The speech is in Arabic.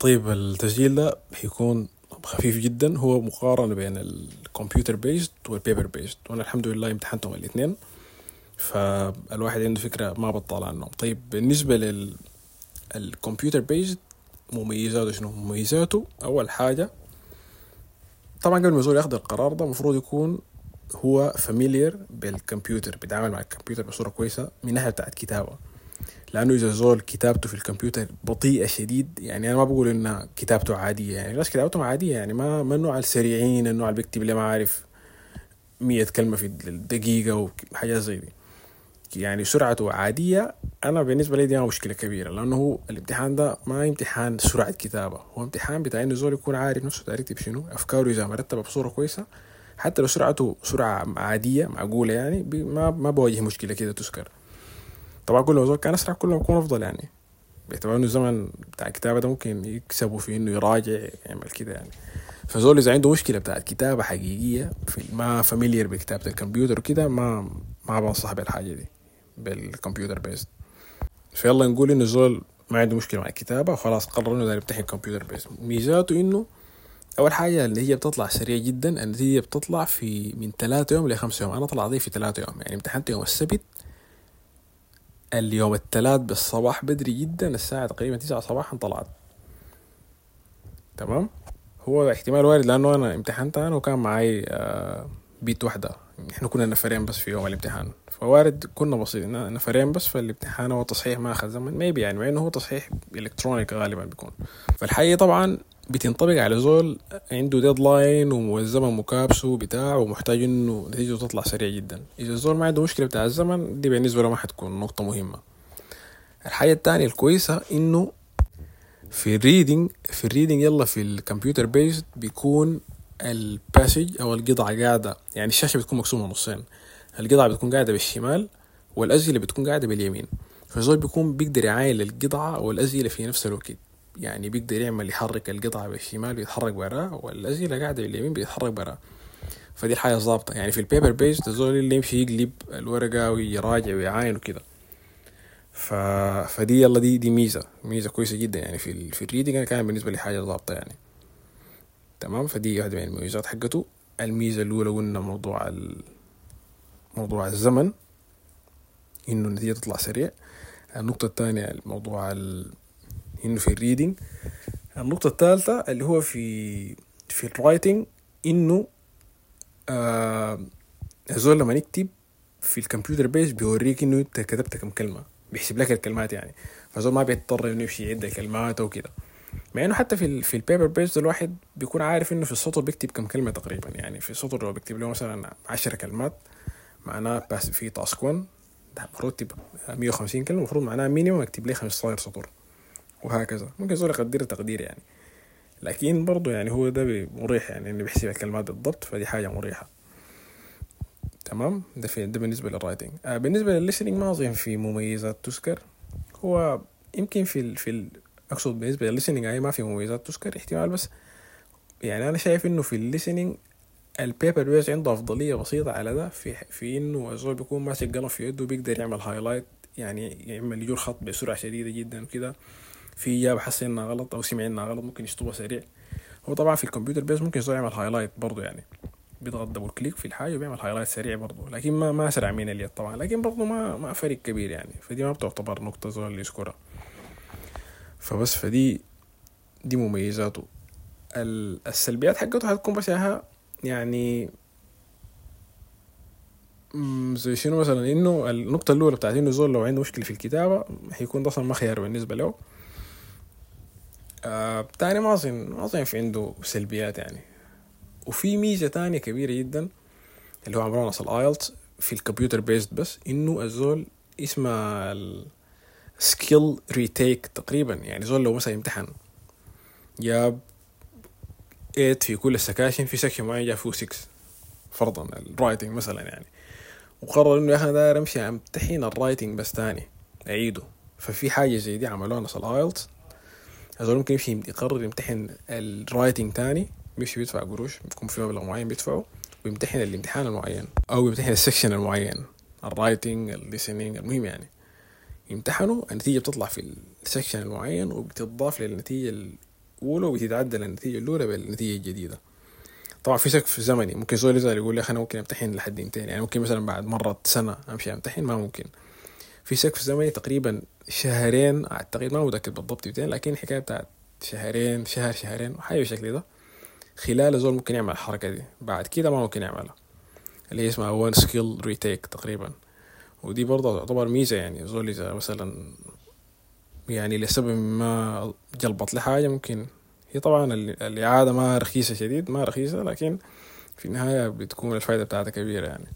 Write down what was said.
طيب التسجيل ده حيكون خفيف جدا. هو مقارنة بين ال computer-based وال paper-based وأنا الحمد لله امتحنتهم الاثنين فالواحد عنده فكرة ما بطال عنهم طيب بالنسبة لل computer-based مميزاته شنو؟ مميزاته أول حاجة طبعا قبل ما الزول ياخذ القرار ده المفروض يكون هو familiar بالكمبيوتر بيتعامل مع الكمبيوتر بصورة كويسة من ناحية بتاعت كتابة. لأنه إذا زول كتابته في الكمبيوتر بطيئة شديد يعني أنا ما بقول انها كتابته عادية يعني الناس كتابتهم عادية يعني ما ما النوع السريعين النوع اللي بيكتب لي ما عارف 100 كلمة في الدقيقة وحاجات زي دي. يعني سرعته عادية أنا بالنسبة لي دي مشكلة كبيرة لأنه هو الامتحان ده ما امتحان سرعة كتابة هو امتحان بتاع إنه زول يكون عارف نفسه داير يكتب شنو أفكاره إذا مرتبة بصورة كويسة حتى لو سرعته سرعة عادية معقولة يعني ما ما بواجه مشكلة كده تذكر. طبعا كل ما كان أسرع كل ما يكون أفضل يعني. باعتبار إنه الزمن بتاع الكتابة ده ممكن يكسبوا في إنه يراجع يعمل كده يعني. فزول إذا عنده مشكلة بتاعت كتابه حقيقية في ما familiar بكتابة الكمبيوتر وكده ما ما بنصح بالحاجة دي بال computer-based فيلا نقول إنه زول ما عنده مشكلة مع الكتابة وخلاص قرر إنه يمتحن computer-based ميزاته إنه أول حاجة النتيجه بتطلع سريع جدا النتيجة بتطلع في من ثلاثة يوم لخمسة يوم. أنا طلع في ثلاثة يوم يعني امتحنت يوم السبت اليوم الثلاث بالصباح بدري جدا الساعة تقريبا تسعة صباحا طلعت. تمام؟ هو احتمال وارد لأنه أنا امتحنت أنا وكان معي آه بيت واحدة إحنا كنا نفرين بس في يوم الامتحان. فوارد كنا بسيط نفرين بس فالامتحان هو تصحيح ما أخذ زمن. maybe يعني مع إنه هو تصحيح electronic غالبا بيكون. فالحتة دي طبعا بتنطبق على زول عنده deadline والزمن مكابسه بتاع ومحتاج إنه نتيجته تطلع سريع جدا. إذا الزول ما عنده مشكلة بتاع الزمن دي بالنسبة له ما حتكون نقطة مهمة. الحاجة التانية الكويسة إنه في ال reading في ال reading يلا في ال computer-based بيكون ال passage أو القطعة قاعدة. يعني الشاشة بتكون مقسومة نصين. القطعة بتكون قاعدة بالشمال والاسئله بتكون قاعدة باليمين. فالزول بيكون بيقدر يعاين القطعة والاسئله في نفس الوقت. يعني بيقدر يعمل يحرك القطعة بالشمال بيتحرك براه والأسئلة قاعدة باليمين بيتحرك براه فدي الحاجة الظابطة يعني في ال paper-based الزول اللي يمشي يقلب الورقة ويراجع ويعاين وكده. ف... فدي يلا دي دي ميزة ميزة كويسة جدا. يعني في ال... في ال reading أنا كان بالنسبة لي حاجة ظابطة يعني. تمام؟ فدي واحدة من المميزات حقته. الميزة الأولى قلنا موضوع ال... موضوع الزمن إنه النتيجة تطلع سريع. النقطة الثانية موضوع ال... انه في ال reading النقطة الثالثة اللي هو في في ال writing إنه آه الزول لما يكتب في ال computer-based بيوريك إنه أنت كتبت كم كلمة بيحسب لك الكلمات يعني. فزول ما بيضطر إنه يمشي يعد الكلمات أو كده. مع إنه حتى في ال في ال paper-based الواحد بيكون عارف إنه في السطر بيكتب كم كلمة تقريبا يعني. في السطر لو بيكتب له مثلا عشرة كلمات معناه بس في task 1 المفروض تبقى 150 كلمة المفروض معناها minimum اكتب لي 15 سطر وهكذا. ممكن زول يقدر تقدير يعني. لكن برضو يعني هو ده مريح يعني إنه بيحسب الكلمات بالضبط فدي حاجة مريحة. تمام؟ ده في ده بالنسبة لل writing آه بالنسبة لل listening ما أظن في مميزات تذكر. هو يمكن في ال في ال أقصد بالنسبة لل listening هاي ما في مميزات تذكر احتمال بس يعني أنا شايف إنه في الليسننج البيبر بيس عنده أفضلية بسيطة على ده في في إنه الزول بيكون ماسك قلم في يده بيقدر يعمل highlight يعني يعمل يجر خط بسرعة شديدة جدا وكده. في إجابة حس إنها غلط أو سمع إنها غلط ممكن يشطبها سريع. هو طبعا في ال computer-based ممكن يصير يعمل highlight برضه يعني. بيضغط double click في الحاجة وبيعمل highlight سريع برضه لكن ما ما أسرع من اليد طبعا. لكن برضه ما ما فرق كبير يعني. فدي ما بتعتبر نقطة زول اللي يذكرها. فبس فدي دي مميزاته. السلبيات حقته حتكون بس يعني زي شنو مثلا؟ إنه النقطة الأولى بتاعت إنه زول لو عنده مشكلة في الكتابة حيكون ده أصلا ما خيار بالنسبة له. آه تاني ما أظن ما أظن في عنده سلبيات يعني. وفي ميزة تانية كبيرة جدا اللي هو عملوها ناس ال IELTS في ال computer-based بس إنه ال one اسمه skill retake تقريبا. يعني زول لو مثلا يمتحن جاب 8 في كل السكاشن في section معين جاب فيه 6 فرضا ال writing مثلا يعني. وقرر إنه يا أخي داير أمشي أمتحن ال writing بس تاني أعيده. ففي حاجة زي دي عملوها ناس ال IELTS الزول ممكن يمشي يقرر يمتحن ال writing تاني بيمشي بيدفع قروش بيكون في مبلغ معين بيدفعه ويمتحن الامتحان المعين أو يمتحن ال section المعين ال writing ال listening المهم يعني. يمتحنوا النتيجة بتطلع في ال section المعين وبتضاف للنتيجة الأولى وتتعدل النتيجة الأولى بالنتيجة الجديدة. طبعا في سقف زمني ممكن زول يزعل يقول لي أنا ممكن أمتحن لحد تاني يعني ممكن مثلا بعد مرة سنة أمشي أمتحن؟ ما ممكن. في سقف زمني تقريبا شهرين أعتقد ما متأكد بالضبط لكن حكاية بتاعت شهرين شهر شهرين حاجة بالشكل ده خلال زول ممكن يعمل الحركة دي. بعد كده ما ممكن يعملها. اللي هي اسمها one skill retake تقريبا. ودي برضه تعتبر ميزة يعني. زول إذا مثلا يعني لسبب ما جلبط لي حاجة ممكن هي طبعا الإعادة ما رخيصة شديد ما رخيصة لكن في النهاية بتكون الفايدة بتاعتها كبيرة يعني.